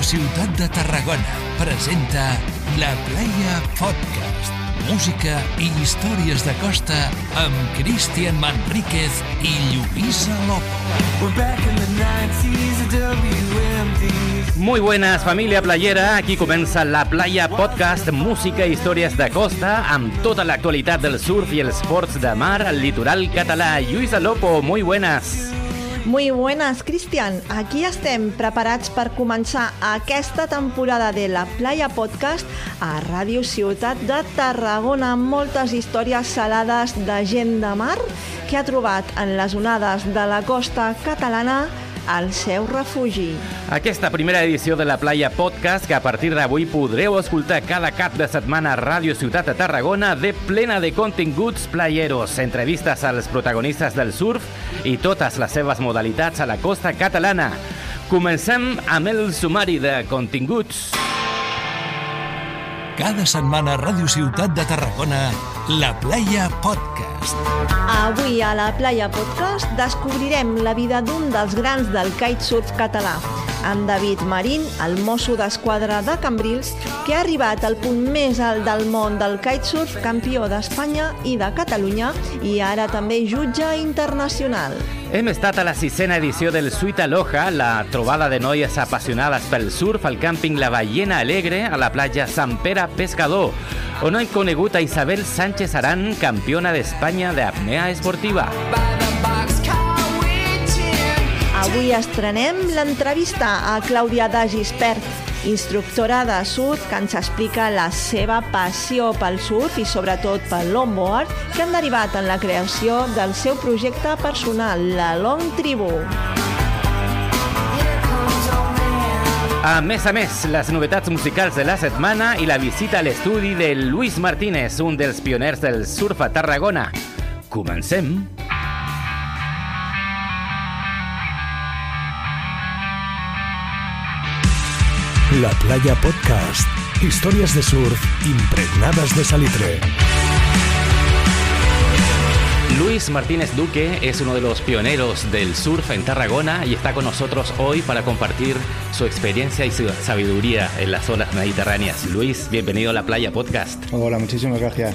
Ràdio Ciutat de Tarragona presenta La Playa Podcast. Música i històries de costa amb Cristian Manríquez i Lluïsa Lopo. Muy buenas familia playera, aquí comença La Playa Podcast, música i històries de costa amb tota l'actualitat del surf i els esports de mar al litoral català. Lluïsa Lopo, muy buenas. Muy buenas, Cristian. Aquí estem preparats per començar aquesta temporada de la Playa Podcast a Ràdio Ciutat de Tarragona amb moltes històries salades de gent de mar que ha trobat en les onades de la costa catalana el seu refugi. Aquesta primera edició de la Playa Podcast, que a partir d'avui podreu escoltar cada cap de setmana a Ràdio Ciutat de Tarragona, de plena de continguts playeros, entrevistes als protagonistes del surf i totes les seves modalitats a la costa catalana. Comencem amb el sumari de continguts. Cada setmana a Ràdio Ciutat de Tarragona, La Playa Podcast. Avui a la Playa Podcast descobrirem la vida d'un dels grans del kitesurf català, en David Marín, el mosso d'esquadra de Cambrils, que ha arribat al punt més alt del món del kitesurf, campió d'Espanya i de Catalunya i ara també jutge internacional. Hem estat a la sisena edició del Suite Aloha, la trobada de noies apassionades pel surf al càmping La Ballena Alegre a la platja Sant Pere Pescador, on hem conegut a Isabel Sánchez Aran, campiona d'Espanya d'apnea esportiva. Avui estrenem l'entrevista a Clàudia de Gispert, instructora de surf que ens explica la seva passió pel surf i sobretot pel longboard que han derivat en la creació del seu projecte personal, la Long Tribu. A més a més, les novetats musicals de la setmana i la visita a l'estudi de Luis Martínez, un dels pioners del surf a Tarragona. Comencem. La Playa Podcast. Historias de surf impregnadas de salitre. Luis Martínez Duque es uno de los pioneros del surf en Tarragona y está con nosotros hoy para compartir su experiencia y su sabiduría en las olas mediterráneas. Luis, bienvenido a la Playa Podcast. Hola, muchísimas gracias.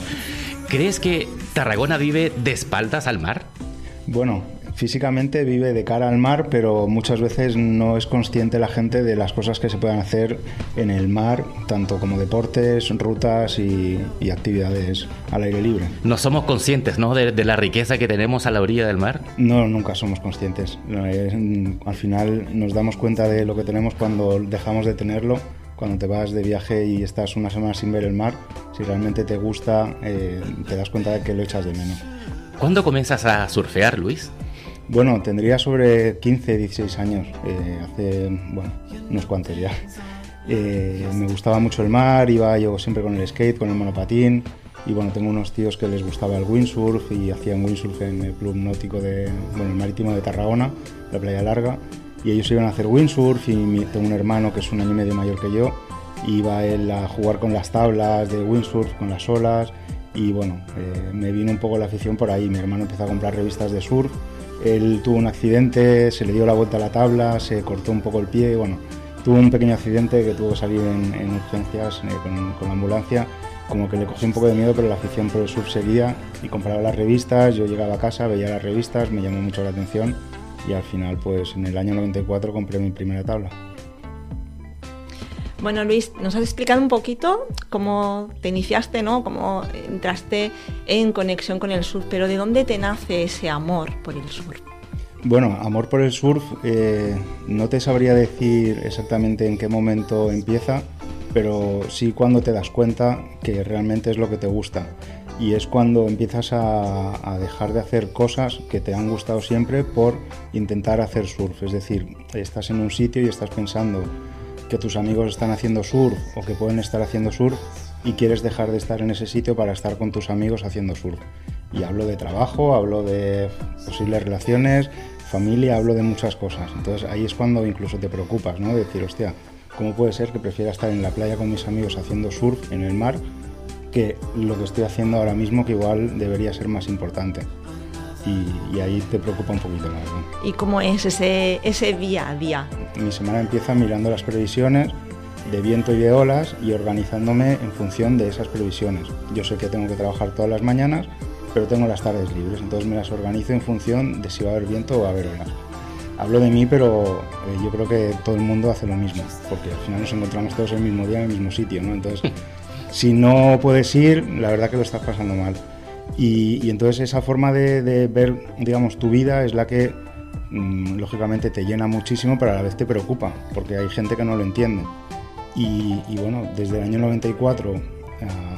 ¿Crees que Tarragona vive de espaldas al mar? Bueno, físicamente vive de cara al mar, pero muchas veces no es consciente la gente de las cosas que se pueden hacer en el mar, tanto como deportes, rutas y, y actividades al aire libre. No somos conscientes ¿no? De, de, la riqueza que tenemos a la orilla del mar. No, nunca somos conscientes. Al final nos damos cuenta de lo que tenemos cuando dejamos de tenerlo. Cuando te vas de viaje y estás una semana sin ver el mar, si realmente te gusta, eh, te das cuenta de que lo echas de menos. ¿Cuándo comienzas a surfear, Luis? Bueno, tendría sobre 15, 16 años, eh, hace, bueno, unos cuantos ya. Eh, me gustaba mucho el mar, iba yo siempre con el skate, con el monopatín, y bueno, tengo unos tíos que les gustaba el windsurf y hacían windsurf en el club náutico de, bueno, el marítimo de Tarragona, la Playa Larga, y ellos iban a hacer windsurf y tengo un hermano que es un año y medio mayor que yo, iba él a jugar con las tablas de windsurf, con las olas, y bueno, eh, me vino un poco la afición por ahí, mi hermano empezó a comprar revistas de surf, él tuvo un accidente, se le dio la vuelta a la tabla, se cortó un poco el pie bueno, tuvo un pequeño accidente que tuvo que salir en, en urgencias eh, con, la ambulancia. Como que le cogí un poco de miedo, pero la afición por el surf seguía y compraba las revistas. Yo llegaba a casa, veía las revistas, me llamó mucho la atención y al final, pues en el año 94 compré mi primera tabla. Bueno, Luis, nos has explicado un poquito cómo te iniciaste, ¿no? Cómo entraste en conexión con el surf, pero ¿de dónde te nace ese amor por el surf? Bueno, amor por el surf, eh, no te sabría decir exactamente en qué momento empieza, pero sí cuando te das cuenta que realmente es lo que te gusta. Y es cuando empiezas a, a dejar de hacer cosas que te han gustado siempre por intentar hacer surf. Es decir, estás en un sitio y estás pensando, que tus amigos están haciendo surf o que pueden estar haciendo surf y quieres dejar de estar en ese sitio para estar con tus amigos haciendo surf. Y hablo de trabajo, hablo de posibles relaciones, familia, hablo de muchas cosas. Entonces ahí es cuando incluso te preocupas, ¿no? De decir, hostia, ¿cómo puede ser que prefiera estar en la playa con mis amigos haciendo surf en el mar que lo que estoy haciendo ahora mismo que igual debería ser más importante? Y, ahí te preocupa un poquito más. ¿Y cómo es ese, ese día a día? Mi semana empieza mirando las previsiones de viento y de olas y organizándome en función de esas previsiones. Yo sé que tengo que trabajar todas las mañanas, pero tengo las tardes libres, entonces me las organizo en función de si va a haber viento o va a haber olas. Hablo de mí, pero eh, yo creo que todo el mundo hace lo mismo, porque al final nos encontramos todos el mismo día en el mismo sitio, ¿no? Entonces, si no puedes ir, la verdad que lo estás pasando mal. Y, entonces esa forma de, ver, digamos, tu vida es la que mm, lógicamente te llena muchísimo, pero a la vez te preocupa, porque hay gente que no lo entiende. Y, bueno, desde el año 94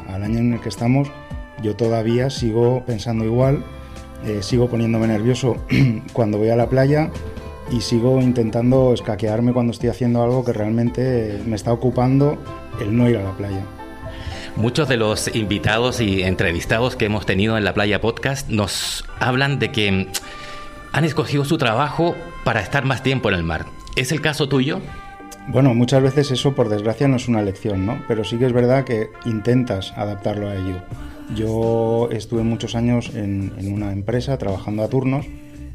al año en el que estamos, yo todavía sigo pensando igual, eh, sigo poniéndome nervioso cuando voy a la playa y sigo intentando escaquearme cuando estoy haciendo algo que realmente me está ocupando el no ir a la playa. Muchos de los invitados y entrevistados que hemos tenido en la Playa Podcast nos hablan de que han escogido su trabajo para estar más tiempo en el mar. ¿Es el caso tuyo? Bueno, muchas veces eso por desgracia no es una lección, ¿no? Pero sí que es verdad que intentas adaptarlo a ello. Yo estuve muchos años en, en una empresa trabajando a turnos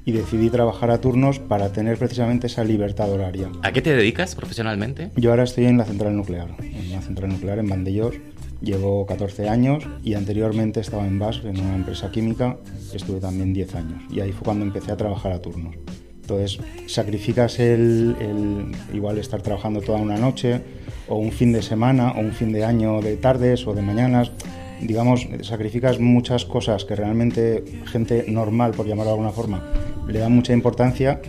y decidí trabajar a turnos para tener precisamente esa libertad horaria. ¿A qué te dedicas profesionalmente? Yo ahora estoy en la central nuclear, en la central nuclear en Vandellós Llevo 14 años y anteriormente estaba en BAS, en una empresa química, estuve también 10 años y ahí fue cuando empecé a trabajar a turnos. Entonces, sacrificas el, igual estar trabajando toda una noche o un fin de semana o un fin de año de tardes o de mañanas. Digamos, sacrificas muchas cosas que realmente gente normal, por llamarlo de alguna forma, le da mucha importancia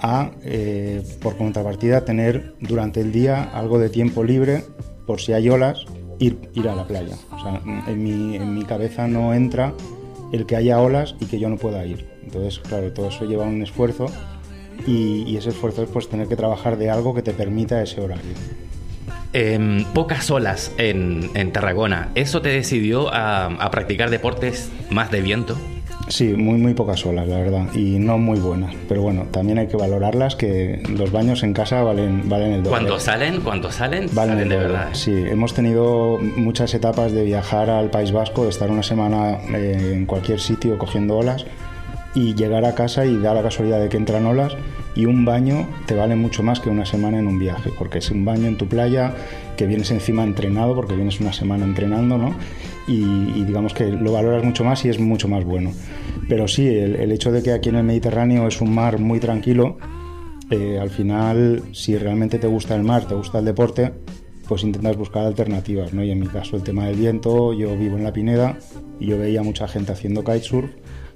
a, eh, por contrapartida, tener durante el día algo de tiempo libre por si hay olas ir, ir a la playa. O sea, en mi, en mi cabeza no entra el que haya olas y que yo no pueda ir. Entonces, claro, todo eso lleva un esfuerzo y, ese esfuerzo es pues tener que trabajar de algo que te permita ese horario. Em, pocas olas en, en, Tarragona. ¿Eso te decidió a, a practicar deportes más de viento? Sí, muy muy pocas olas, la verdad, y no muy buenas. Pero bueno, también hay que valorarlas, que los baños en casa valen, valen el doble. Cuando salen, cuando salen, valen de verdad. Sí, hemos tenido muchas etapas de viajar al País Vasco, de estar una semana eh, en cualquier sitio cogiendo olas y llegar a casa y da la casualidad de que entran olas y un baño te vale mucho más que una semana en un viaje, porque es un baño en tu playa que vienes encima entrenado, porque vienes una semana entrenando, ¿no? Y, digamos que lo valoras mucho más y es mucho más bueno. Pero sí, el, hecho de que aquí en el Mediterráneo es un mar muy tranquilo, eh, al final, si realmente te gusta el mar, te gusta el deporte, pues intentas buscar alternativas, ¿no? Y en mi caso el tema del viento, yo vivo en la Pineda y yo veía mucha gente haciendo kitesurf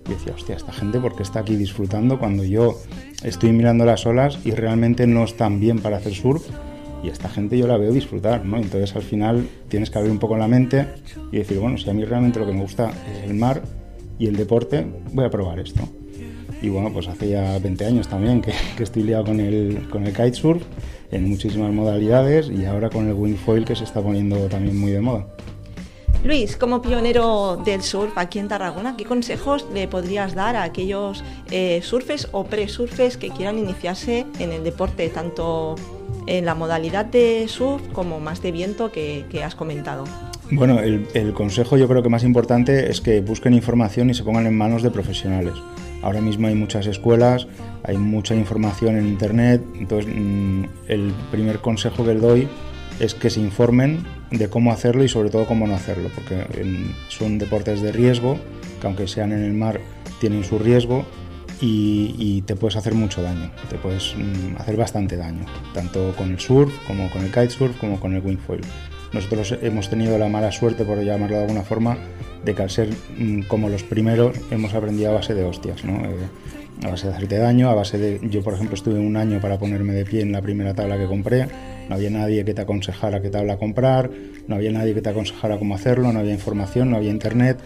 y decía, hostia, esta gente, ¿por qué está aquí disfrutando cuando yo estoy mirando las olas y realmente no están bien para hacer surf? Y esta gente yo la veo disfrutar, ¿no? Entonces al final tienes que abrir un poco la mente y decir, bueno, si a mí realmente lo que me gusta es el mar y el deporte, voy a probar esto. Y bueno, pues hace ya 20 años también que, estoy liado con el, con el kitesurf en muchísimas modalidades y ahora con el wingfoil que se está poniendo también muy de moda. Luis, como pionero del surf aquí en Tarragona, ¿qué consejos le podrías dar a aquellos eh, surfes o pre-surfes que quieran iniciarse en el deporte, tanto en la modalidad de surf como más de viento que, has comentado? Bueno, el, consejo yo creo que más importante es que busquen información y se pongan en manos de profesionales. Ahora mismo hay muchas escuelas, hay mucha información en Internet, entonces mm, el primer consejo que les doy es que se informen de cómo hacerlo y sobre todo cómo no hacerlo, porque son deportes de riesgo, que aunque sean en el mar tienen su riesgo y, te puedes hacer mucho daño, te puedes mm, hacer bastante daño, tanto con el surf como con el kitesurf como con el wingfoil. Nosotros hemos tenido la mala suerte, por llamarlo de alguna forma, de que al ser mm, como los primeros hemos aprendido a base de hostias, ¿no? Eh, a base de hacerte daño, a base de... Yo, por ejemplo, estuve un año para ponerme de pie en la primera tabla que compré, no había nadie que te aconsejara qué tabla comprar, no había nadie que te aconsejara cómo hacerlo, no había información, no había internet,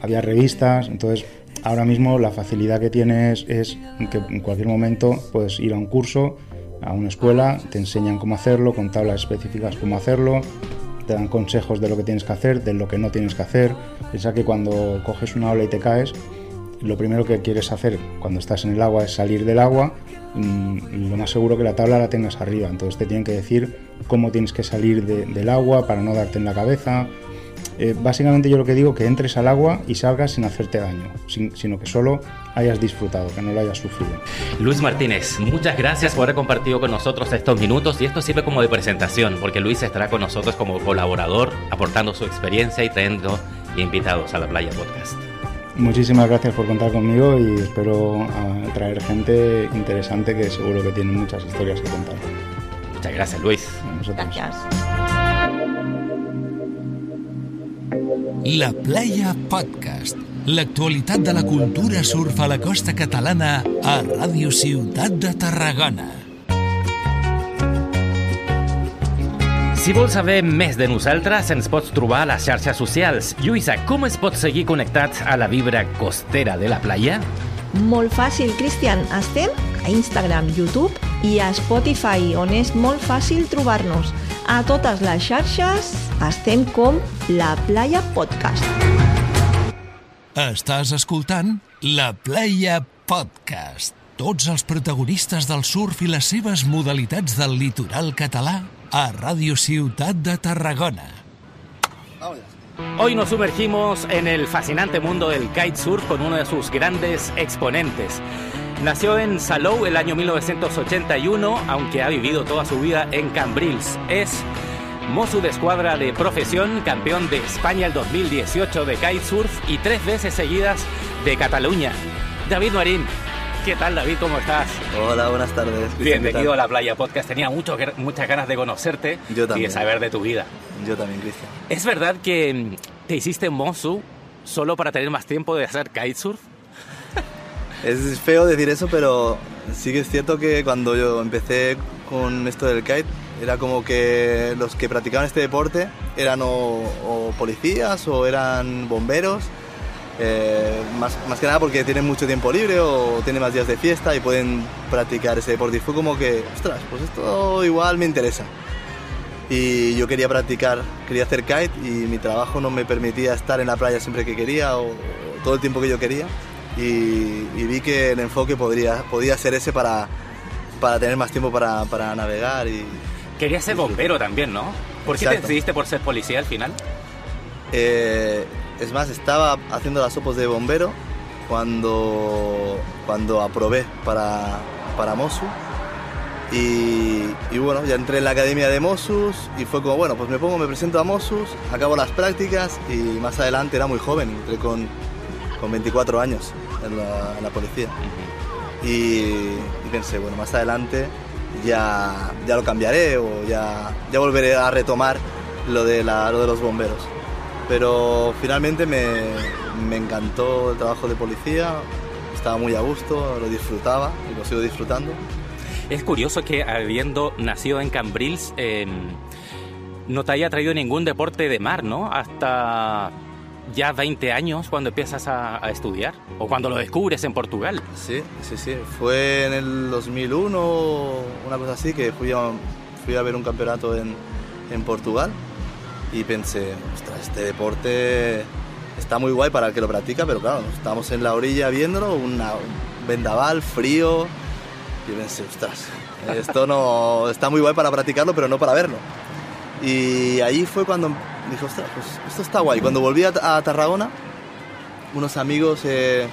había revistas, entonces ahora mismo la facilidad que tienes es que en cualquier momento puedes ir a un curso, a una escuela, te enseñan cómo hacerlo, con tablas específicas cómo hacerlo, te dan consejos de lo que tienes que hacer, de lo que no tienes que hacer. Piensa que cuando coges una ola y te caes, lo primero que quieres hacer cuando estás en el agua es salir del agua, mm, lo más seguro que la tabla la tengas arriba, entonces te tienen que decir cómo tienes que salir del agua para no darte en la cabeza. Eh, básicamente yo lo que digo que entres al agua y salgas sin hacerte daño, sino que solo hayas disfrutado, que no lo hayas sufrido. Luis Martínez, muchas gracias por haber compartido con nosotros estos minutos y esto sirve como de presentación porque Luis estará con nosotros como colaborador, aportando su experiencia y trayendo invitados a la Playa Podcast. Muchísimas gracias por contar conmigo y espero ah, traer gente interesante que seguro que tiene muchas historias que contar. Muchas gracias, Luis. Gracias. La Playa Podcast. L'actualitat de la cultura surf a la costa catalana a Ràdio Ciutat de Tarragona. Si vols saber més de nosaltres, ens pots trobar a les xarxes socials. Lluïsa, com es pot seguir connectats a la vibra costera de la playa? Molt fàcil, Cristian. Estem a Instagram, YouTube i a Spotify, on és molt fàcil trobar-nos. A totes les xarxes estem com La Playa Podcast. Estàs escoltant La Playa Podcast. Tots els protagonistes del surf i les seves modalitats del litoral català a Ràdio Ciutat de Tarragona. Hoy nos sumergimos en el fascinante mundo del kitesurf con uno de sus grandes exponentes. Nació en Salou el año 1981, aunque ha vivido toda su vida en Cambrils. Es mozo de escuadra de profesión, campeón de España el 2018 de kitesurf y tres veces seguidas de Cataluña. David Marín, ¿qué tal David? ¿Cómo estás? Hola, buenas tardes. Bienvenido a la Playa Podcast. Tenía mucho, muchas ganas de conocerte Yo y de saber de tu vida. Yo también, Cristian. ¿Es verdad que mm, te hiciste mozo solo para tener más tiempo de hacer kitesurf? Es feo decir eso, pero sí que es cierto que cuando yo empecé con esto del kite, era como que los que practicaban este deporte eran o, policías o eran bomberos, eh, más, más que nada porque tienen mucho tiempo libre o tienen más días de fiesta y pueden practicar ese deporte. Y fue como que, ostras, pues esto igual me interesa. Y yo quería practicar, quería hacer kite y mi trabajo no me permitía estar en la playa siempre que quería o todo el tiempo que yo quería. Y, y vi que el enfoque podría, podía ser ese para, para tener más tiempo para, para navegar y, Querías ser bombero también, ¿no? ¿Por qué te Exacto. decidiste por ser policía al final? Eh, es más, estaba haciendo las sopos de bombero cuando, cuando aprobé para, para Mosu. Y, y bueno, ya entré en la academia de Mosus y fue como, bueno, pues me pongo, me presento a Mosus, acabo las prácticas y más adelante era muy joven, entré con, con 24 años en la, en la policía. Y, y pensé, bueno, más adelante ya, ya lo cambiaré o ya, ya volveré a retomar lo de, la- lo de los bomberos. Pero finalmente me, me encantó el trabajo de policía, estaba muy a gusto, lo disfrutaba y lo sigo disfrutando. Es curioso que habiendo nacido en Cambrils, eh, no te haya traído ningún deporte de mar, ¿no? Hasta ya 20 años cuando empiezas a, a estudiar o cuando lo descubres en Portugal. Sí, sí, sí. Fue en el 2001, una cosa así, que fui a, fui a ver un campeonato en, en Portugal y pensé, ostras, este deporte está muy guay para el que lo practica, pero claro, estamos en la orilla viéndolo, una, un vendaval, frío, y pensé, ostras, esto no está muy guay para practicarlo, pero no para verlo. Y ahí fue cuando dije, ostras, pues esto está guay. Cuando volví a, a Tarragona, unos amigos eh,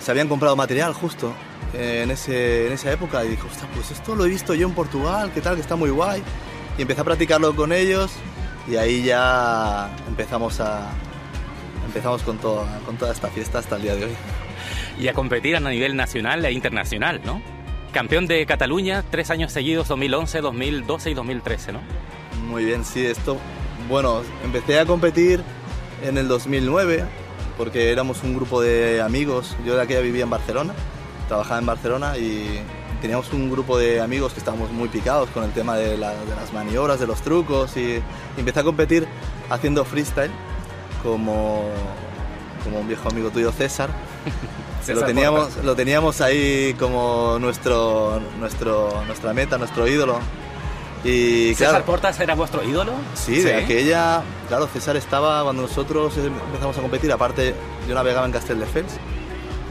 se habían comprado material justo eh, en, ese, en esa época y dije, ostras, pues esto lo he visto yo en Portugal, qué tal, que está muy guay. Y empecé a practicarlo con ellos y ahí ya empezamos a empezamos con, toda con toda esta fiesta hasta el día de hoy. y a competir a nivel nacional e internacional, ¿no? Campeón de Cataluña tres años seguidos, 2011, 2012 y 2013, ¿no? Muy bien, sí, esto, bueno, empecé a competir en el 2009 porque éramos un grupo de amigos, yo de aquella vivía en Barcelona, trabajaba en Barcelona y teníamos un grupo de amigos que estábamos muy picados con el tema de, la- de las maniobras, de los trucos y, y empecé a competir haciendo freestyle como, como un viejo amigo tuyo César. lo teníamos, lo teníamos ahí como nuestro, nuestro, nuestra meta, nuestro ídolo. Y ¿César claro, Portas era vuestro ídolo? Sí, de aquella, claro, César estaba cuando nosotros empezamos a competir, aparte yo navegaba en Castelldefels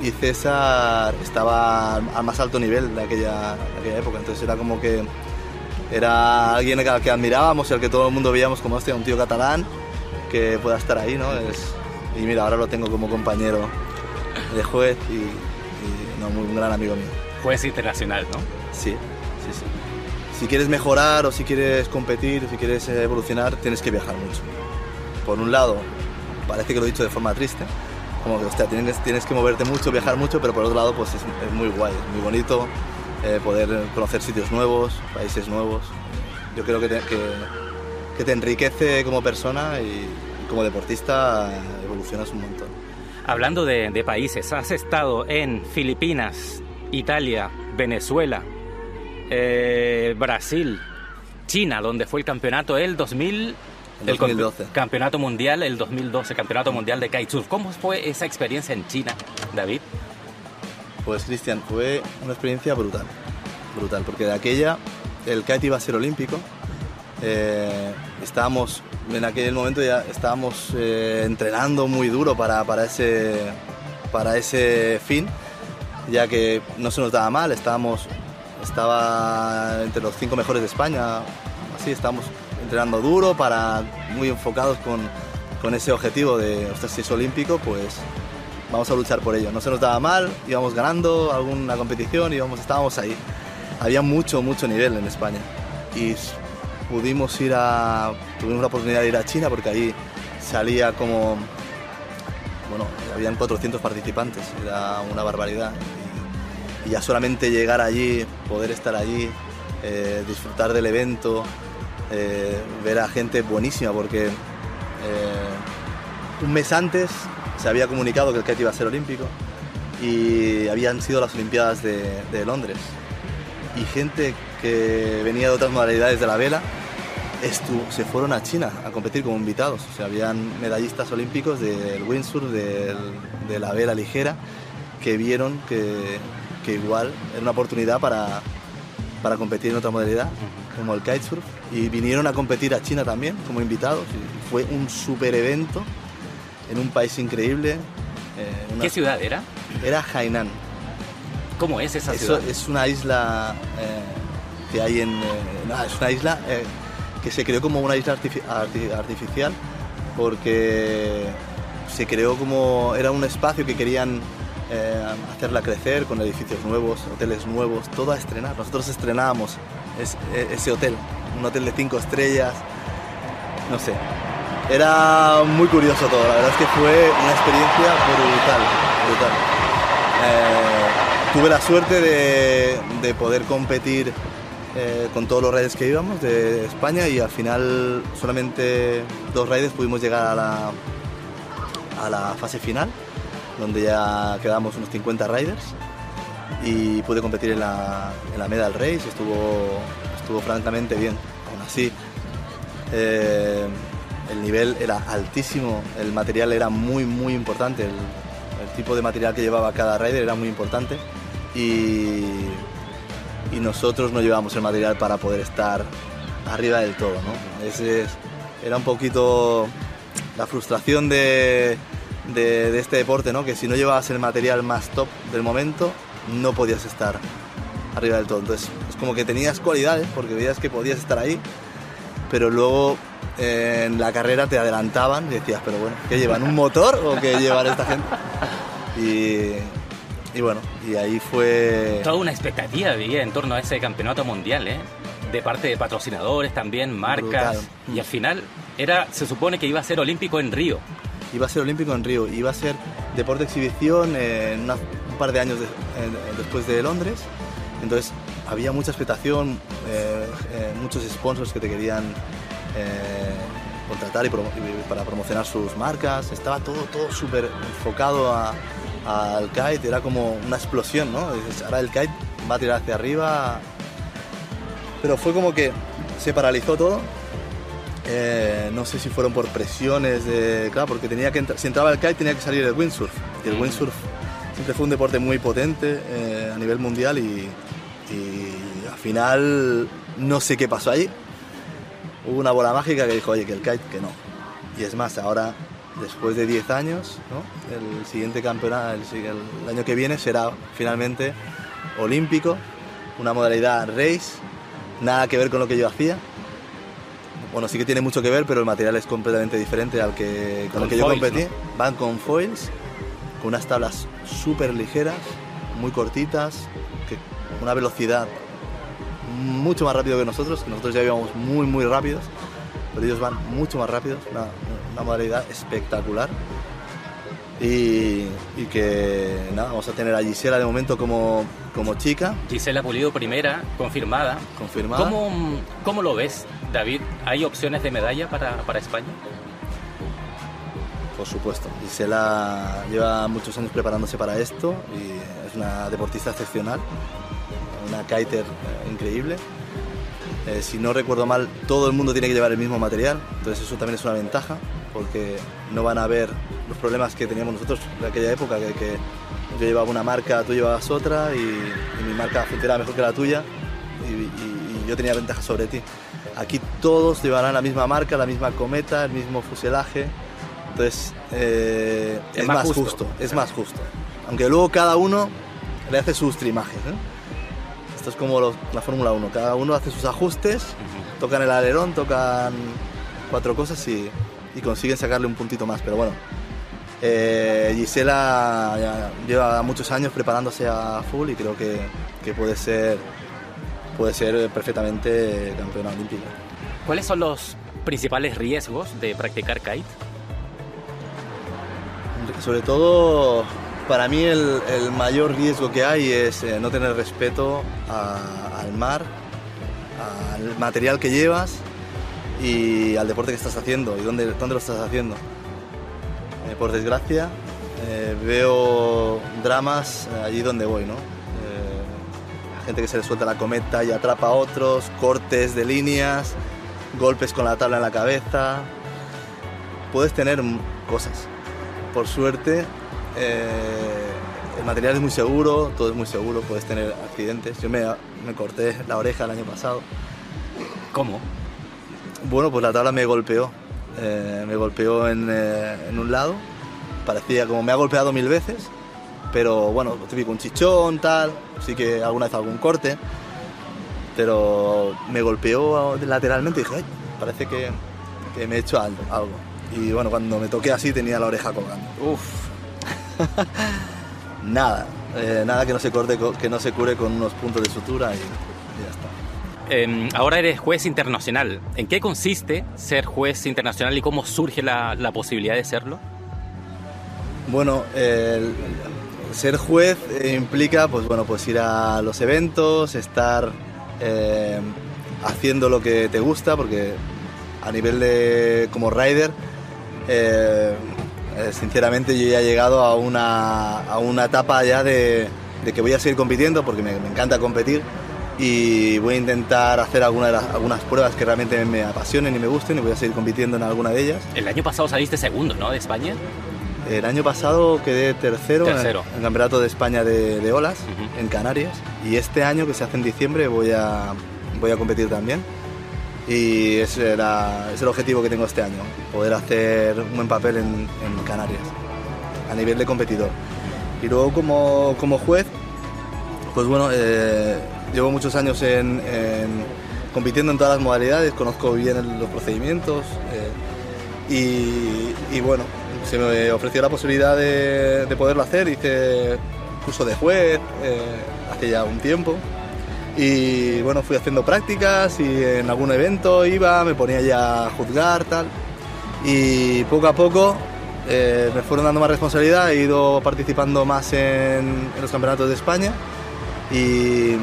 y César estaba al más alto nivel de aquella, de aquella época, entonces era como que era alguien al que admirábamos y al que todo el mundo veíamos como hostia, un tío catalán que pueda estar ahí, ¿no? Es, y mira, ahora lo tengo como compañero de juez y, y no, un gran amigo mío. Juez internacional, ¿no? Sí, sí, sí. Si quieres mejorar o si quieres competir, o si quieres eh, evolucionar, tienes que viajar mucho. Por un lado, parece que lo he dicho de forma triste, como que, hostia, tienes, tienes que moverte mucho, viajar mucho, pero por otro lado, pues es, es muy guay, es muy bonito eh, poder conocer sitios nuevos, países nuevos. Yo creo que te, que, que te enriquece como persona y como deportista evolucionas un montón. Hablando de, de países, has estado en Filipinas, Italia, Venezuela, eh, Brasil, China, donde fue el campeonato el 2000... El el campe- 2012. campeonato mundial, el 2012, campeonato mundial de kitesurf. ¿Cómo fue esa experiencia en China, David? Pues Cristian, fue una experiencia brutal, brutal, porque de aquella el kite iba a ser olímpico. eh, estábamos, en aquel momento ya estábamos eh, entrenando muy duro para, para, ese, para ese fin, ya que no se nos daba mal, estábamos, estaba entre los cinco mejores de España, así, estábamos entrenando duro, para, muy enfocados con, con ese objetivo de, ostras, si es olímpico, pues vamos a luchar por ello. No se nos daba mal, íbamos ganando alguna competición, íbamos, estábamos ahí. Había mucho, mucho nivel en España. Y pudimos ir a, tuvimos la oportunidad de ir a China porque ahí salía como, bueno, habían 400 participantes, era una barbaridad. Y, ya solamente llegar allí, poder estar allí, eh, disfrutar del evento, eh, ver a gente buenísima porque... eh, un mes antes se había comunicado que el kite iba a ser olímpico y habían sido las Olimpiadas de, Londres. Y gente que venía de otras modalidades de la vela se fueron a China a competir como invitados. O sea, habían medallistas olímpicos del windsurf, de la vela ligera, que vieron que, que igual era una oportunidad para, para competir en otra modalidad, como el kitesurf. Y vinieron a competir a China también como invitados. Y fue un super evento en un país increíble. eh, una- ¿Qué ciudad era? Era Hainan. ¿Cómo es esa Eso ciudad? es una isla eh, que hay en... eh, no, es una isla eh, que se creó como una isla arti- artificial porque se creó como... Era un espacio que querían eh, hacerla crecer con edificios nuevos, hoteles nuevos, todo a estrenar. Nosotros estrenábamos es- e- ese hotel, un hotel de cinco estrellas, no sé. Era muy curioso todo, la verdad es que fue una experiencia brutal. Eh, tuve la suerte de, de poder competir eh, con todos los raids que íbamos de España y al final solamente dos raids pudimos llegar a la, a la fase final, donde ya quedamos unos 50 riders y pude competir en la, en la Medal Race, estuvo, estuvo francamente bien. Aún así, eh, el nivel era altísimo, el material era muy, muy importante, el, tipo de material que llevaba cada rider era muy importante y, y nosotros no llevábamos el material para poder estar arriba del todo. ¿no? Ese es- era un poquito la frustración de, de- de este deporte, ¿no? que si no llevabas el material más top del momento, no podías estar arriba del todo. Entonces, es como que tenías cualidades porque veías que podías estar ahí, pero luego eh, en la carrera te adelantaban y decías, pero bueno, ¿qué llevan? ¿Un motor o qué llevan esta gente? Y, y bueno, y ahí fue... Toda una expectativa había en torno a ese campeonato mundial, ¿eh? De parte de patrocinadores también, marcas. Brutal. Y al final era, se supone que iba a ser olímpico en Río. Iba a ser olímpico en Río, iba a ser deporte de exhibición en un par de años después de Londres. Entonces había mucha expectación, eh, eh, muchos sponsors que te querían eh, contratar y y para promocionar sus marcas. Estaba todo, todo súper enfocado al kite, era como una explosión, ¿no? Ahora el kite va a tirar hacia arriba. Pero fue como que se paralizó todo eh, no sé si fueron por presiones de. Claro, porque tenía que si entraba el kite tenía que salir el windsurf. Y el windsurf siempre fue un deporte muy potente eh, a nivel mundial y, y al final no sé qué pasó ahí. Hubo una bola mágica que dijo, oye, que el kite que no. Y es más, ahora, después de 10 años, ¿no? el siguiente campeonato, el año que viene será finalmente olímpico, una modalidad race, nada que ver con lo que yo hacía, bueno, sí que tiene mucho que ver, pero el material es completamente diferente al que con, Con el que yo competí. Van con foils, con unas tablas súper ligeras, muy cortitas, que, una velocidad mucho más rápido que nosotros, que nosotros ya íbamos muy, muy rápidos, pero ellos van mucho más rápidos, una, una modalidad espectacular. Y, y que nada, vamos a tener a Gisela de momento como, como chica, Gisela Pulido primera, confirmada. confirmada. ¿Cómo, cómo lo ves, David? ¿Hay opciones de medalla para, para España? Por supuesto. Gisela lleva muchos años preparándose para esto y es una deportista excepcional, una kiter eh, increíble. Eh, si no recuerdo mal, todo el mundo tiene que llevar el mismo material, entonces eso también es una ventaja porque no van a ver los problemas que teníamos nosotros en aquella época, que, que yo llevaba una marca, tú llevabas otra y, mi marca funcionaba mejor que la tuya y- y yo tenía ventaja sobre ti. Aquí todos llevarán la misma marca, la misma cometa, el mismo fuselaje, entonces eh, Es es, más justo. justo. es más justo. Aunque luego cada uno le hace sus trimajes. ¿eh? Esto es como los- la Fórmula 1, cada uno hace sus ajustes, tocan el alerón, tocan cuatro cosas y, y consiguen sacarle un puntito más. Pero bueno, eh, Gisela ya lleva muchos años preparándose a full y creo que, que puede ser puede ser perfectamente campeona olímpica. ¿Cuáles son los principales riesgos de practicar kite? Sobre todo, para mí el, el mayor riesgo que hay es eh, no tener respeto a- al mar, al material que llevas y al deporte que estás haciendo y dónde, dónde lo estás haciendo. Eh, por desgracia, eh, veo dramas eh, allí donde voy, ¿no? Gente que se le suelta la cometa y atrapa a otros, cortes de líneas, golpes con la tabla en la cabeza. Puedes tener cosas, por suerte, eh, el material es muy seguro, todo es muy seguro, puedes tener accidentes. Yo me, me corté la oreja el año pasado. ¿Cómo? Bueno, pues la tabla me golpeó. Eh, me golpeó en, eh, en un lado. Parecía como me ha golpeado mil veces. Pero bueno, típico un chichón, tal. Sí que alguna vez algún corte. Pero me golpeó lateralmente y dije, "Ay, parece que, que me he hecho algo. Y bueno, cuando me toqué así tenía la oreja colgando. Uf, Nada, eh, nada que no se corte, co- que no se cure con unos puntos de sutura y, y ya está. Em, ahora eres juez internacional. ¿En qué consiste ser juez internacional y cómo surge la, la posibilidad de serlo? Bueno, el ser juez eh, implica, pues bueno, pues ir a los eventos, estar eh, haciendo lo que te gusta, porque a nivel de como rider, eh, sinceramente yo ya he llegado a una, a una etapa ya de, de que voy a seguir compitiendo, porque me, encanta competir y voy a intentar hacer algunas pruebas que realmente me apasionen y me gusten y voy a seguir compitiendo en alguna de ellas. El año pasado saliste segundo, ¿no? De España. El año pasado quedé tercero, Tercero. En, el, Campeonato de España de, de olas en Canarias y este año que se hace en diciembre voy a, voy a competir también y ese era, es el objetivo que tengo este año, poder hacer un buen papel en, en Canarias a nivel de competidor. Y luego como, como juez, pues bueno, eh, llevo muchos años en, en- compitiendo en todas las modalidades, conozco bien el- los procedimientos eh, y, bueno, se me ofreció la posibilidad de, de poderlo hacer, hice curso de juez eh, hace ya un tiempo. Y bueno, fui haciendo prácticas y en algún evento iba, me ponía ya a juzgar, tal. Y poco a poco eh, me fueron dando más responsabilidad, he ido participando más en, los campeonatos de España. Y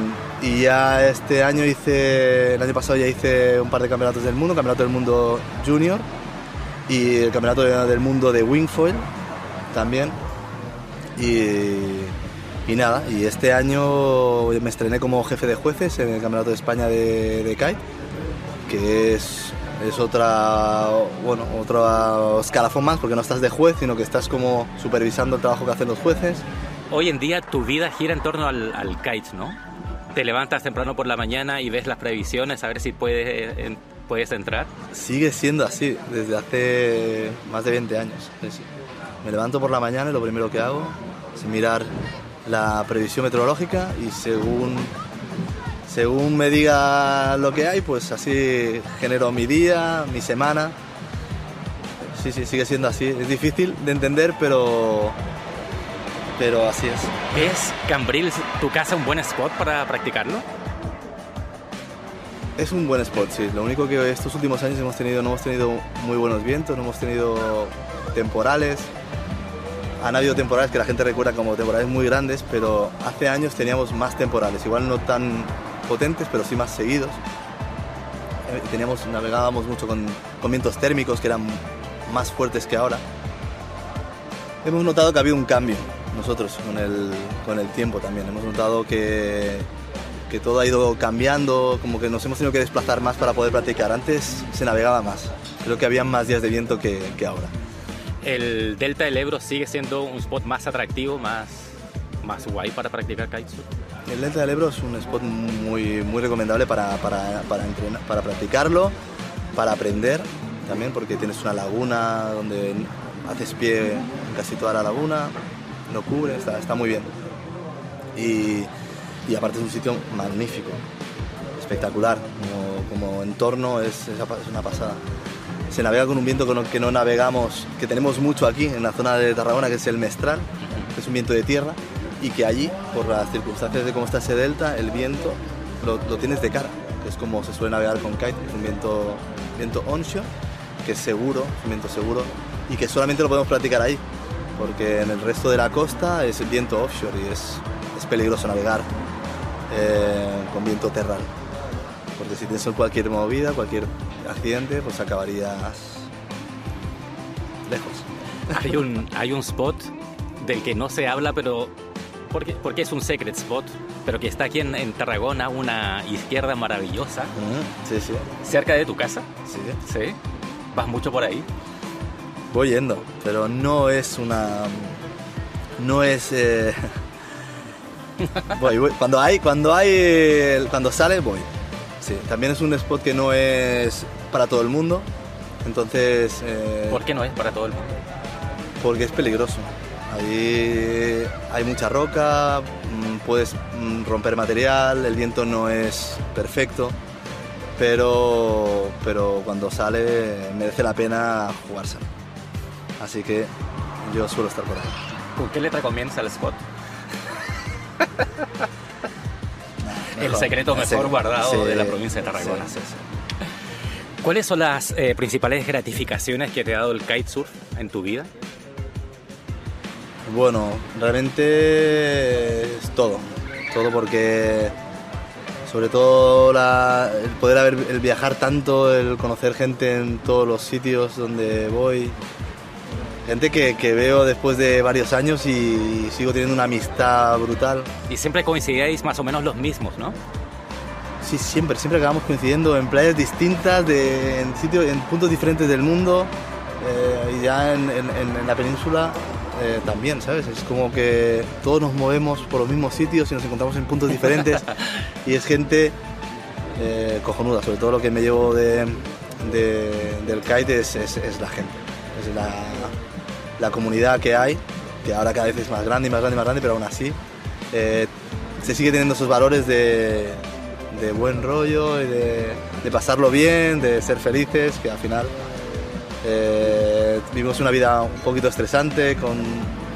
ya este año hice, el año pasado ya hice un par de campeonatos del mundo, campeonato del mundo junior y el campeonato de- del mundo de wingfoil también. Y, y nada, y este año me estrené como jefe de jueces en el Campeonato de España de, de kite, que es, es otra, bueno, otro escalafón más, porque no estás de juez, sino que estás como supervisando el trabajo que hacen los jueces. Hoy en día tu vida gira en torno al, al kite, ¿no? Te levantas temprano por la mañana y ves las previsiones a ver si puedes, en- puedes entrar. Sigue siendo así desde hace más de 20 años. Me levanto por la mañana y lo primero que hago es mirar la previsión meteorológica y según, según me diga lo que hay, pues así genero mi día, mi semana. Sí, sí, sigue siendo así. Es difícil de entender, pero, pero así es. ¿Es Cambrils tu casa un buen spot para practicarlo? Es un buen spot, sí. Lo único que estos últimos años hemos tenido, no hemos tenido muy buenos vientos, no hemos tenido temporales. Han habido temporales que la gente recuerda como temporales muy grandes, pero hace años teníamos más temporales, igual no tan potentes, pero sí más seguidos. Eh, Teníamos, navegábamos mucho con, con vientos térmicos que eran más fuertes que ahora. Hemos notado que había un cambio nosotros con el, con el tiempo también. Hemos notado que, que todo ha ido cambiando, como que nos hemos tenido que desplazar más para poder practicar. Antes se navegaba más, creo que había más días de viento que, que ahora. ¿El Delta del Ebro sigue siendo un spot más atractivo, más, más guay para practicar kitesurf? El Delta del Ebro es un spot muy, muy recomendable para, para, para, entrenar, para practicarlo, para aprender también, porque tienes una laguna donde haces pie en casi toda la laguna, no cubre, está, está muy bien. Y, y aparte es un sitio magnífico, espectacular, como, entorno es, una pasada. Se navega con un viento con el que no navegamos, que tenemos mucho aquí en la zona de Tarragona, que es el Mestral, que es un viento de tierra, y que allí, por las circunstancias de cómo está ese delta, el viento lo, tienes de cara, que es como se suele navegar con kite, es un viento, viento onshore, que es seguro, un viento seguro, y que solamente lo podemos practicar ahí, porque en el resto de la costa es el viento offshore y es, es peligroso navegar eh, con viento terral. Porque si tienes cualquier movida, cualquier accidente, pues acabarías lejos. Hay un, hay un spot del que no se habla, pero porque, porque es un secret spot, pero que está aquí en, en Tarragona, una izquierda maravillosa, Sí, sí, cerca de tu casa. sí. ¿Sí? ¿Vas mucho por ahí? Voy yendo, pero no es una. No es. eh, voy, voy. Cuando hay, cuando hay, cuando sale, voy. Sí, también es un spot que no es para todo el mundo, entonces. eh, ¿Por qué no es para todo el mundo? porque es peligroso. Ahí hay mucha roca, mm, puedes mm, romper material, el viento no es perfecto, pero, pero cuando sale merece la pena jugarse. Así que yo suelo estar por ahí. ¿Con qué le recomiendas al spot? El secreto mejor guardado sí, de la provincia de Tarragona. sí, sí, sí. ¿Cuáles son las eh, principales gratificaciones que te ha dado el kitesurf en tu vida? Bueno, realmente es todo. Todo porque, sobre todo, la- el poder haber, el viajar tanto, el conocer gente en todos los sitios donde voy. Gente que, que veo después de varios años y sigo teniendo una amistad brutal. Y siempre coincidíais más o menos los mismos, ¿no? Sí, siempre, siempre acabamos coincidiendo en playas distintas, de, en sitios, en puntos diferentes del mundo eh, y ya en, en- la península eh, también, ¿sabes? Es como que todos nos movemos por los mismos sitios y nos encontramos en puntos diferentes y es gente eh, cojonuda, sobre todo lo que me llevo de, de- del kite es, es- es la gente, es la, la comunidad que hay, que ahora cada vez es más grande y más grande y más grande, pero aún así eh, se sigue teniendo esos valores de, de buen rollo y de, de pasarlo bien, de ser felices, que al final eh, vivimos una vida un poquito estresante, con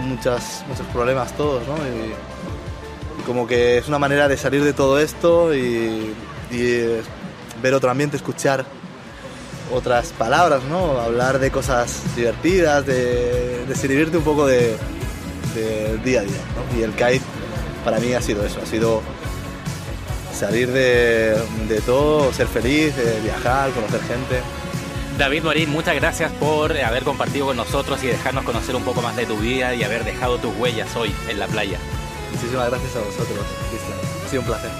muchas, muchos problemas todos, ¿no? Y, como que es una manera de salir de todo esto y, y, eh, ver otro ambiente, escuchar otras palabras, ¿no? Hablar de cosas divertidas, de, de servirte un poco de, del día a día, ¿no? Y el kite para mí ha sido eso, ha sido salir de, de todo, ser feliz, eh, viajar, conocer gente. David Morín, muchas gracias por haber compartido con nosotros y dejarnos conocer un poco más de tu vida y haber dejado tus huellas hoy en la playa. Muchísimas gracias a vosotros, Cristian. Ha sido un placer.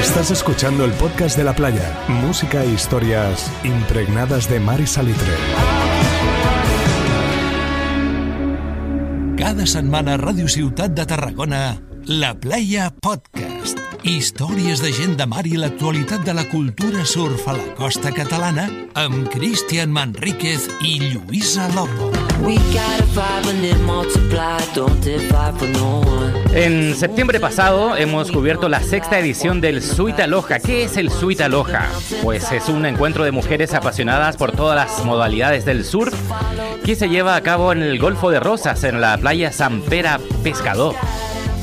Estás escuchando el podcast de la playa, música e historias impregnadas de mar y salitre. Cada setmana a Ràdio Ciutat de Tarragona, La Playa Podcast. Històries de gent de mar i l'actualitat de la cultura surf a la costa catalana amb Cristian Manríquez i Lluïsa Lopo. En septiembre pasado hemos cubierto la sexta edición del Suite Aloha. ¿Qué es el Suite Aloha? Pues es un encuentro de mujeres apasionadas por todas las modalidades del surf que se lleva a cabo en el Golfo de Rosas, en la playa San Pera Pescador.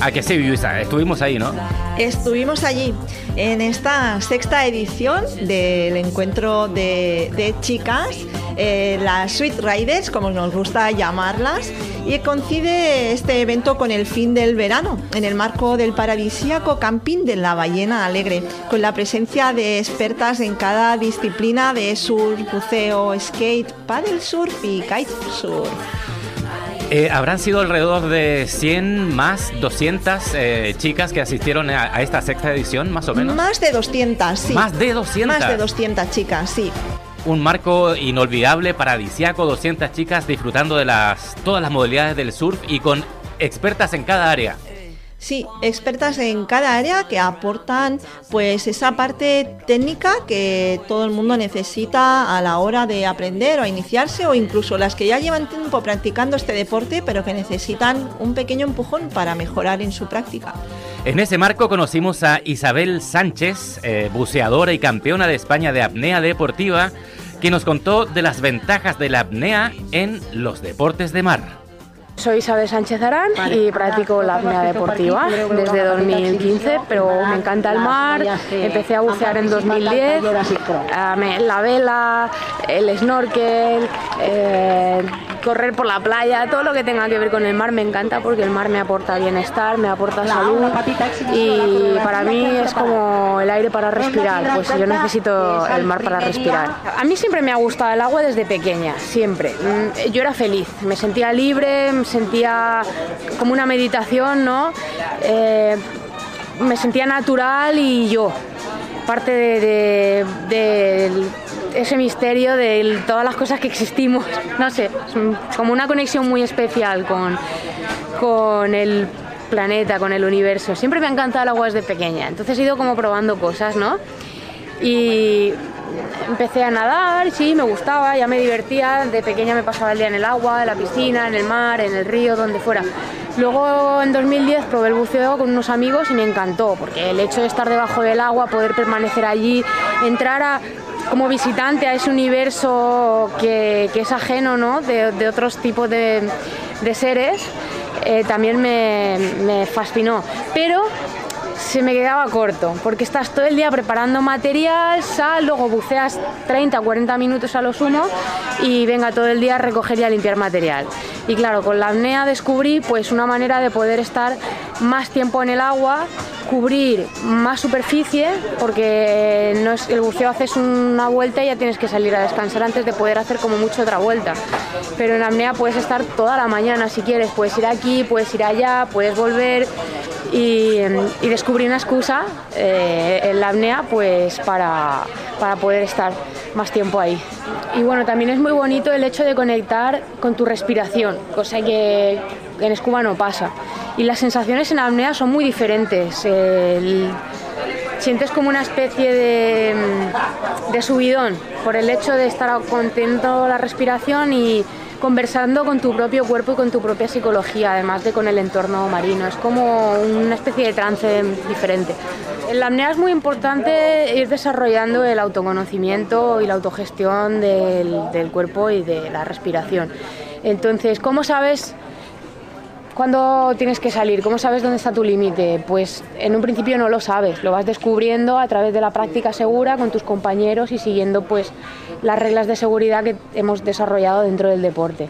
¿A que sí, Luisa? Estuvimos ahí, ¿no? Estuvimos allí en esta sexta edición del encuentro de, chicas, eh, las Sweet Riders, como nos gusta llamarlas, y coincide este evento con el fin del verano, en el marco del paradisíaco camping de la Ballena Alegre, con la presencia de expertas en cada disciplina de surf, buceo, skate, paddle surf y kitesurf. Eh, habrán sido alrededor de 100 más 200 eh, chicas que asistieron a, a esta sexta edición, más o menos. Más de 200, sí. Más de 200. Más de 200 chicas, sí. Un marco inolvidable, paradisiaco, 200 chicas disfrutando de las, todas las modalidades del surf y con expertas en cada área. Sí, expertas en cada área que aportan pues esa parte técnica que todo el mundo necesita a la hora de aprender o iniciarse o incluso las que ya llevan tiempo practicando este deporte pero que necesitan un pequeño empujón para mejorar en su práctica. En ese marco conocimos a Isabel Sánchez, eh, buceadora y campeona de España de apnea deportiva, que nos contó de las ventajas de la apnea en los deportes de mar. Soy Isabel Sánchez Arán y practico la apnea deportiva desde 2015, pero me encanta el mar. Empecé a bucear en 2010, ah, la vela, el snorkel, eh, correr por la playa, todo lo que tenga que ver con el mar me encanta porque el mar me aporta bienestar, me aporta salud y para mí es como el aire para respirar, pues yo necesito el mar para respirar. A mí siempre me ha gustado el agua desde pequeña, siempre. Mm, Yo era feliz, me sentía libre, me sentía como una meditación, ¿no? Eh, me sentía natural y yo, parte de, de- de ese misterio de todas las cosas que existimos, no sé, como una conexión muy especial con, con el planeta, con el universo. Siempre me ha encantado el agua desde pequeña, entonces he ido como probando cosas, ¿no? Y empecé a nadar, sí, me gustaba, ya me divertía, de pequeña me pasaba el día en el agua, en la piscina, en el mar, en el río, donde fuera. Luego en 2010 probé el buceo con unos amigos y me encantó, porque el hecho de estar debajo del agua, poder permanecer allí, entrar a, como visitante a ese universo que, que es ajeno ¿no? de, otros tipos de, de seres, eh, también me, me fascinó. Pero se me quedaba corto, porque estás todo el día preparando material, sal, luego buceas 30 o 40 minutos a lo sumo y venga todo el día a recoger y a limpiar material. Y claro, con la apnea descubrí pues una manera de poder estar más tiempo en el agua, cubrir más superficie, porque no es, el buceo haces una vuelta y ya tienes que salir a descansar antes de poder hacer como mucho otra vuelta. Pero en apnea puedes estar toda la mañana si quieres, puedes ir aquí, puedes ir allá, puedes volver y, y descubrí una excusa eh, en la apnea pues para, para poder estar más tiempo ahí. Y bueno, también es muy bonito el hecho de conectar con tu respiración, cosa que en scuba no pasa. Y las sensaciones en apnea son muy diferentes. El- sientes como una especie de, de subidón por el hecho de estar contento la respiración y conversando con tu propio cuerpo y con tu propia psicología, además de con el entorno marino. Es como una especie de trance diferente. En la apnea es muy importante ir desarrollando el autoconocimiento y la autogestión del, del cuerpo y de la respiración. Entonces, ¿cómo sabes ¿Cuándo tienes que salir? ¿Cómo sabes dónde está tu límite? Pues en un principio no lo sabes, lo vas descubriendo a través de la práctica segura con tus compañeros y siguiendo pues las reglas de seguridad que hemos desarrollado dentro del deporte.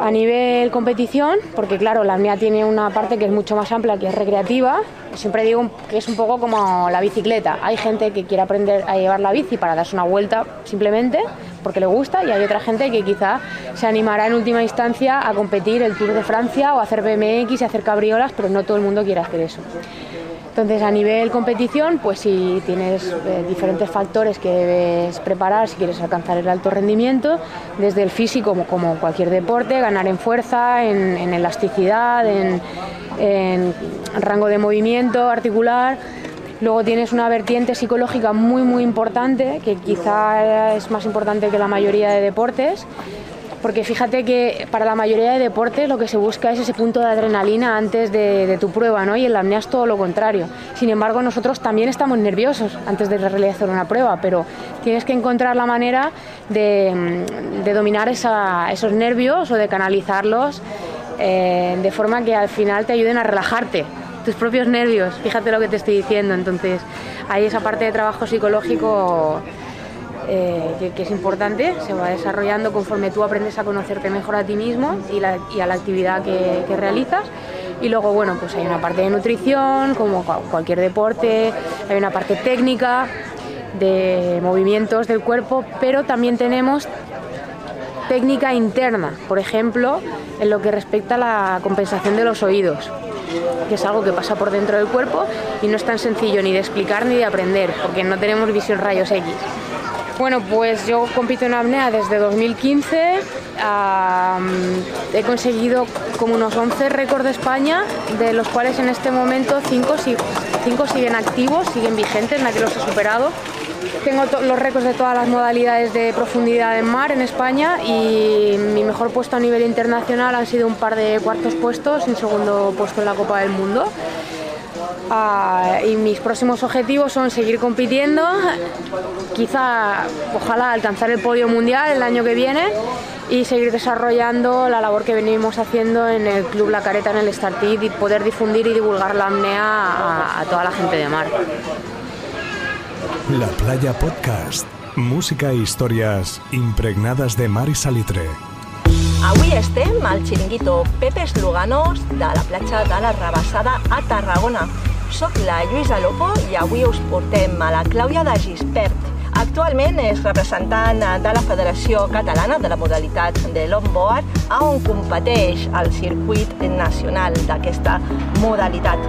A nivel competición, porque claro, la apnea tiene una parte que es mucho más amplia, que es recreativa. Siempre digo que es un poco como la bicicleta. Hay gente que quiere aprender a llevar la bici para darse una vuelta simplemente porque le gusta y hay otra gente que quizá se animará en última instancia a competir el Tour de Francia o hacer BMX y hacer cabriolas, pero no todo el mundo quiere hacer eso. Entonces, a nivel competición, pues si tienes eh, diferentes factores que debes preparar si quieres alcanzar el alto rendimiento, desde el físico, como, cualquier deporte, ganar en fuerza, en, en elasticidad, en, en rango de movimiento articular. Luego tienes una vertiente psicológica muy muy importante, que quizá es más importante que la mayoría de deportes, porque fíjate que para la mayoría de deportes lo que se busca es ese punto de adrenalina antes de, tu prueba, ¿no? Y en la apnea es todo lo contrario. Sin embargo, nosotros también estamos nerviosos antes de realizar una prueba, pero tienes que encontrar la manera de, de dominar esa- esos nervios o de canalizarlos eh, de forma que al final te ayuden a relajarte tus propios nervios. Fíjate lo que te estoy diciendo. Entonces, hay esa parte de trabajo psicológico eh, que, es importante, se va desarrollando conforme tú aprendes a conocerte mejor a ti mismo y, a la actividad que, que realizas. Y luego, bueno, pues hay una parte de nutrición, como cua- cualquier deporte, hay una parte técnica de movimientos del cuerpo, pero también tenemos técnica interna, por ejemplo, en lo que respecta a la compensación de los oídos, que es algo que pasa por dentro del cuerpo y no es tan sencillo ni de explicar ni de aprender, porque no tenemos visión rayos X. Bueno, pues yo compito en apnea desde 2015. am, he conseguido como unos 11 récords de España, de los cuales en este momento 5 siguen activos, siguen vigentes, nadie los ha superado. Tengo los récords de todas las modalidades de profundidad en mar en España y mi mejor puesto a nivel internacional han sido un par de cuartos puestos y un segundo puesto en la Copa del Mundo. Ah, y mis próximos objetivos son seguir compitiendo, quizá, ojalá alcanzar el podio mundial el año que viene y seguir desarrollando la labor que venimos haciendo en el Club La Careta, en el Startit y poder difundir y divulgar la apnea a, toda la gente de mar. La Playa Podcast. Música e històries impregnades de mar i salitre. Estem al xiringuito Pepes Luganos de la platja de la Rabassada a Tarragona. Soc la Lluïsa Lopo i avui us portem a la Clàudia de Gispert. Actualment és representant de la Federació Catalana de la modalitat de longboard, a on competeix al circuit nacional d'aquesta modalitat.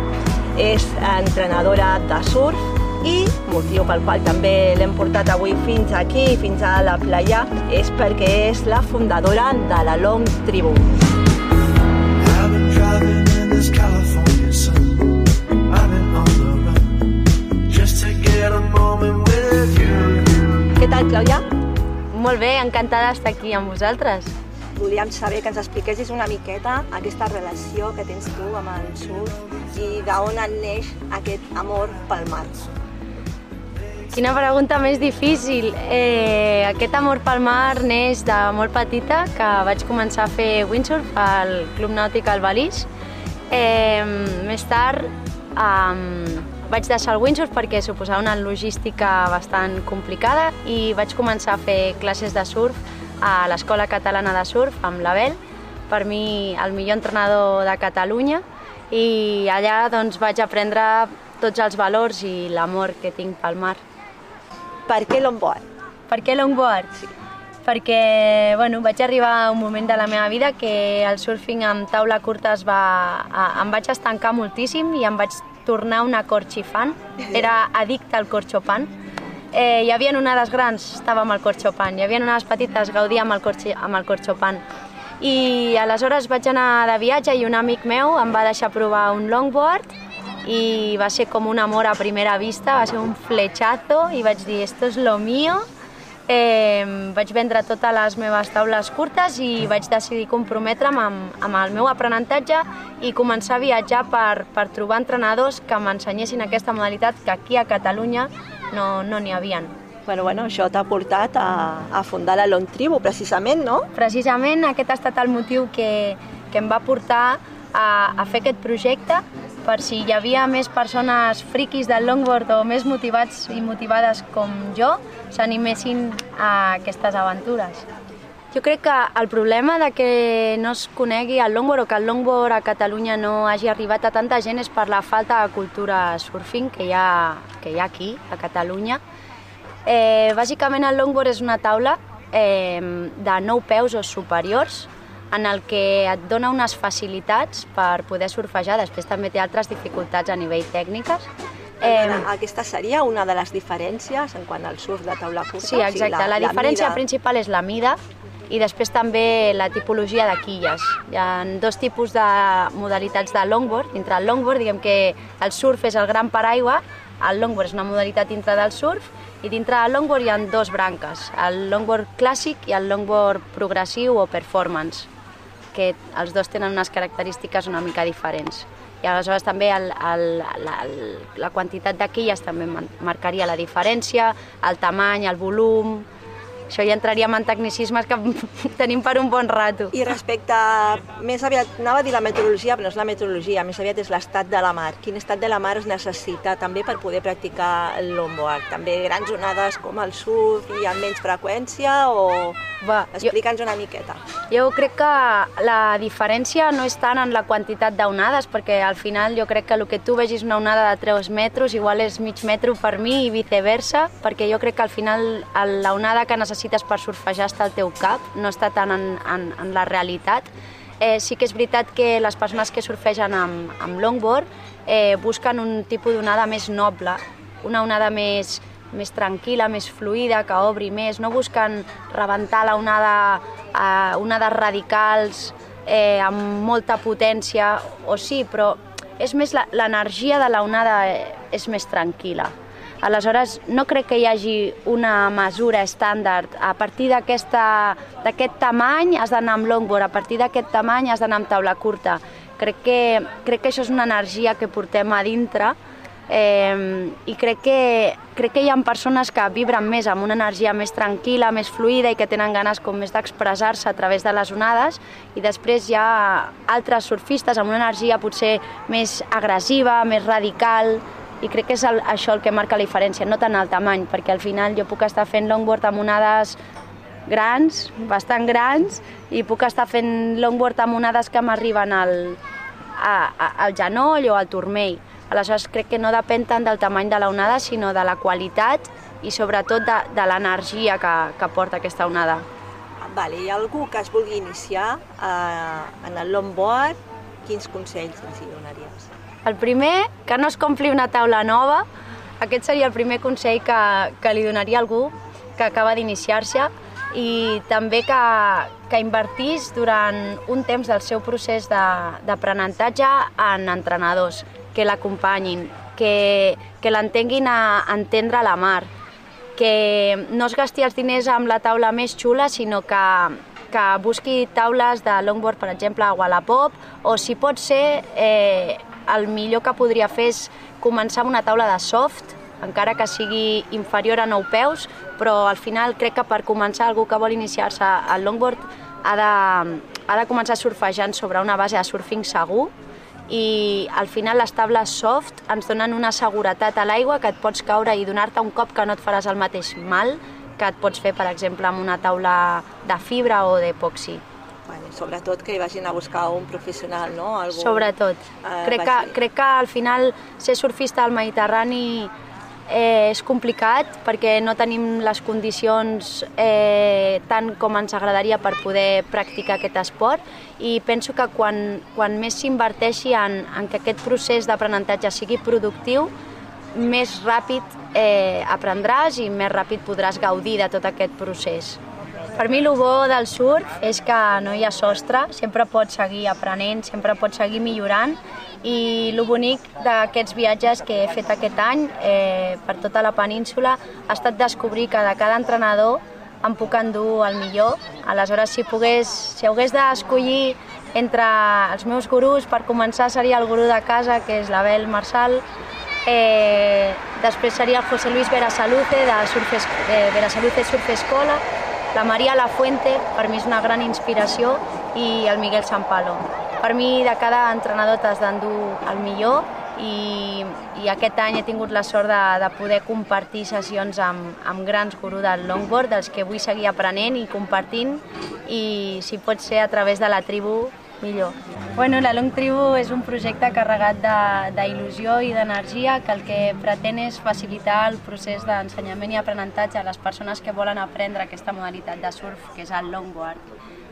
És entrenadora de surf i motiu pel qual també l'hem portat avui fins aquí, fins a la playa, és perquè és la fundadora de la Long Tribu. I've been driving in this California sun. I've been on the run just to get a moment with you. Què tal, Clàudia? Molt bé, encantada d'estar aquí amb vosaltres. Volíem saber que ens expliquessis una miqueta aquesta relació que tens tu amb el surf i d'on et neix aquest amor pel mar. Quina pregunta més difícil. Eh, aquest amor pel mar neix de molt petita, que vaig començar a fer windsurf al Club Nàutic Albalís. Eh, més tard eh, vaig deixar el windsurf perquè suposava una logística bastant complicada i vaig començar a fer classes de surf a l'Escola Catalana de Surf amb l'Abel, per mi el millor entrenador de Catalunya i allà doncs, vaig aprendre tots els valors i l'amor que tinc pel mar. Per què longboard? Per què longboard? Sí. Perquè bueno, vaig arribar a un moment de la meva vida que el surfing amb taula curta es va, em vaig estancar moltíssim i em vaig tornar una corxifant. Era addicte al corxopan. Eh, hi havia onades grans, estava amb el corxopan. Hi havia onades petites, gaudia amb el, corxi, amb el corxopan. I aleshores vaig anar de viatge i un amic meu em va deixar provar un longboard i va ser com un amor a primera vista, va ser un flechazo i vaig dir, esto es lo mío. Eh, vaig vendre totes les meves taules curtes i vaig decidir comprometre'm amb, amb el meu aprenentatge i començar a viatjar per, per trobar entrenadors que m'ensenyessin aquesta modalitat que aquí a Catalunya no n'hi no havien. Bueno, bueno, això t'ha portat a, a fundar la Long Tribu, precisament, no? Precisament aquest ha estat el motiu que, que em va portar a, a fer aquest projecte per si hi havia més persones friquis del longboard o més motivats i motivades com jo s'animessin a aquestes aventures. Jo crec que el problema de que no es conegui el longboard o que el longboard a Catalunya no hagi arribat a tanta gent és per la falta de cultura surfing que hi ha, que hi ha aquí, a Catalunya. Eh, bàsicament el longboard és una taula eh, de 9 peus o superiors en el que et dona unes facilitats per poder surfejar, després també té altres dificultats a nivell tècniques. Eh, aquesta seria una de les diferències en quant al surf de taula curta? Sí, exacte. La, la diferència mida. principal és la mida i després també la tipologia de quilles. Hi ha dos tipus de modalitats de longboard. Dintre el longboard, diguem que el surf és el gran paraigua, el longboard és una modalitat dintre del surf i dintre del longboard hi ha dos branques, el longboard clàssic i el longboard progressiu o performance, que els dos tenen unes característiques una mica diferents. I aleshores també el, el, la, la quantitat de quilles també marcaria la diferència, el tamany, el volum... Això ja entraríem en tecnicismes que tenim per un bon rato. I respecte, més aviat, anava a dir la meteorologia, però no és la meteorologia, més aviat és l'estat de la mar. Quin estat de la mar es necessita també per poder practicar el longboard? També grans onades com el surf i amb menys freqüència o... Va, Explica'ns una miqueta. Jo crec que la diferència no és tant en la quantitat d'onades, perquè al final jo crec que el que tu vegis una onada de 3 metres igual és mig metro per mi i viceversa, perquè jo crec que al final la onada que necessites per surfejar està al teu cap, no està tant en, en, en la realitat. Eh, sí que és veritat que les persones que surfegen amb, amb longboard eh, busquen un tipus d'onada més noble, una onada més, més tranquil·la, més fluida, que obri més, no busquen rebentar la onada, eh, onades radicals eh, amb molta potència, o sí, però és més l'energia de la onada eh, és més tranquil·la. Aleshores, no crec que hi hagi una mesura estàndard. A partir d'aquest tamany has d'anar amb longboard, a partir d'aquest tamany has d'anar amb taula curta. Crec que, crec que això és una energia que portem a dintre eh, i crec que, crec que hi ha persones que vibren més amb una energia més tranquil·la, més fluida i que tenen ganes com més d'expressar-se a través de les onades i després hi ha altres surfistes amb una energia potser més agressiva, més radical i crec que és el, això el que marca la diferència, no tant el tamany, perquè al final jo puc estar fent longboard amb onades grans, bastant grans, i puc estar fent longboard amb onades que m'arriben al, a, a, al genoll o al turmell. Aleshores crec que no depèn tant del tamany de la onada, sinó de la qualitat i sobretot de, de l'energia que, que porta aquesta onada. Vale, hi ha algú que es vulgui iniciar eh, en el longboard, quins consells ens? El primer, que no es compli una taula nova. Aquest seria el primer consell que, que li donaria a algú que acaba d'iniciar-se i també que, que invertís durant un temps del seu procés d'aprenentatge en entrenadors que l'acompanyin, que, que l'entenguin a entendre la mar, que no es gasti els diners amb la taula més xula, sinó que, que busqui taules de longboard, per exemple, a Wallapop, o si pot ser, eh, el millor que podria fer és començar amb una taula de soft, encara que sigui inferior a 9 peus, però al final crec que per començar algú que vol iniciar-se al longboard ha de, ha de començar surfejant sobre una base de surfing segur i al final les tables soft ens donen una seguretat a l'aigua que et pots caure i donar-te un cop que no et faràs el mateix mal que et pots fer, per exemple, amb una taula de fibra o d'epoxi. Bueno, sobretot que hi vagin a buscar un professional, no? Algú, Sobretot. eh, crec, que, vagi- crec que al final ser surfista al Mediterrani eh, és complicat perquè no tenim les condicions eh, tant com ens agradaria per poder practicar aquest esport i penso que quan, quan més s'inverteixi en, en que aquest procés d'aprenentatge sigui productiu, més ràpid eh, aprendràs i més ràpid podràs gaudir de tot aquest procés. Per mi el bo del surf és que no hi ha sostre, sempre pots seguir aprenent, sempre pots seguir millorant i el bonic d'aquests viatges que he fet aquest any eh, per tota la península ha estat descobrir que de cada entrenador em puc endur el millor. Aleshores, si, pogués, si hagués d'escollir entre els meus gurús, per començar seria el gurú de casa, que és l'Abel Marçal, eh, després seria el José Luis Verasaluce, de Surf, eh, Verasaluce Surf Escola, la Maria Lafuente, per mi és una gran inspiració, i el Miguel Sampalo. Per mi, de cada entrenador t'has d'endur el millor i, i aquest any he tingut la sort de, de poder compartir sessions amb, amb grans gurus del longboard, dels que vull seguir aprenent i compartint, i si pot ser a través de la tribu, millor. Bueno, la Long Tribu és un projecte carregat de- d'il·lusió i d'energia que el que pretén és facilitar el procés d'ensenyament i aprenentatge a les persones que volen aprendre aquesta modalitat de surf, que és el longboard.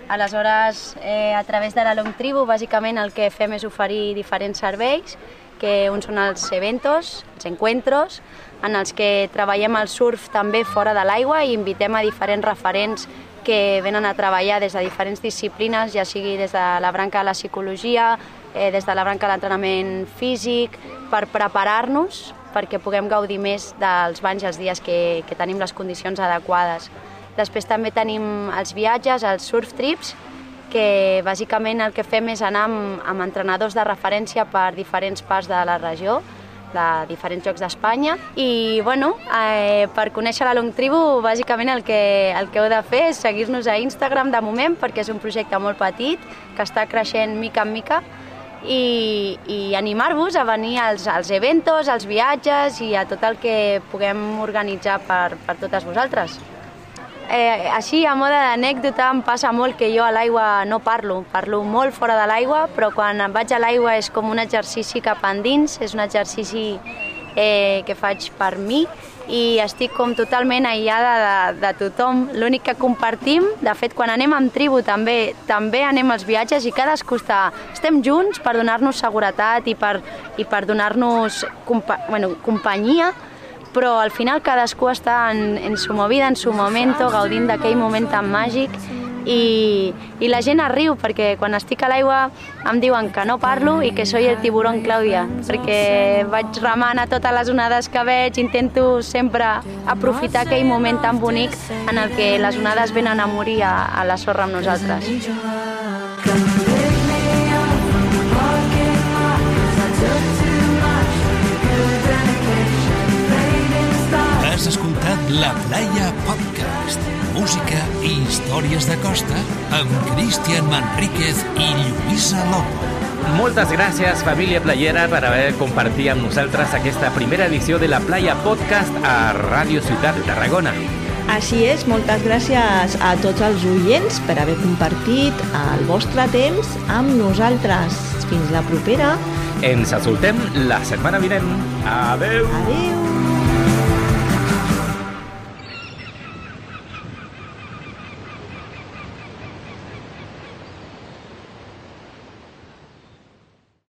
Aleshores, eh, a través de la Long Tribu, bàsicament el que fem és oferir diferents serveis, que uns són els eventos, els encuentros, en els que treballem el surf també fora de l'aigua i invitem a diferents referents que venen a treballar des de diferents disciplines, ja sigui des de la branca de la psicologia, eh, des de la branca de l'entrenament físic, per preparar-nos perquè puguem gaudir més dels banys els dies que, que tenim les condicions adequades. Després també tenim els viatges, els surf trips, que bàsicament el que fem és anar amb, amb entrenadors de referència per diferents parts de la regió, de diferents llocs d'Espanya. I, bueno, eh, per conèixer la Long Tribu, bàsicament el que, el que heu de fer és seguir-nos a Instagram de moment, perquè és un projecte molt petit, que està creixent mica en mica, i, i animar-vos a venir als, als eventos, als viatges i a tot el que puguem organitzar per, per totes vosaltres. Eh, així, a mode d'anècdota, em passa molt que jo a l'aigua no parlo. Parlo molt fora de l'aigua, però quan vaig a l'aigua és com un exercici cap endins, és un exercici eh, que faig per mi i estic com totalment aïllada de, de tothom. L'únic que compartim, de fet, quan anem amb tribu també també anem als viatges i cadascú està... Estem junts per donar-nos seguretat i per, i per donar-nos compa bueno, companyia, però al final cadascú està en, en su movida, en su momento, gaudint d'aquell moment tan màgic i, i la gent es riu perquè quan estic a l'aigua em diuen que no parlo i que soy el tiburón Clàudia perquè vaig remant a totes les onades que veig, intento sempre aprofitar aquell moment tan bonic en el que les onades venen a morir a, a la sorra amb nosaltres. Has escoltat La Playa Podcast. Música i històries de costa amb Cristian Manríquez i Lluïsa Lopo. Moltes gràcies, família playera, per haver compartit amb nosaltres aquesta primera edició de la Playa Podcast a Ràdio Ciutat de Tarragona. Així és, moltes gràcies a tots els oients per haver compartit el vostre temps amb nosaltres. Fins la propera. Ens escoltem la setmana vinent. Adeu! Adeu!